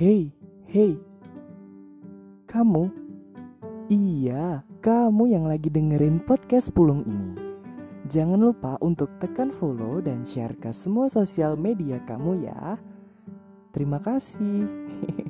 Hei, hei, kamu? Iya, kamu yang lagi dengerin podcast Pulung ini. Jangan lupa untuk tekan follow dan share ke semua sosial media kamu ya. Terima kasih.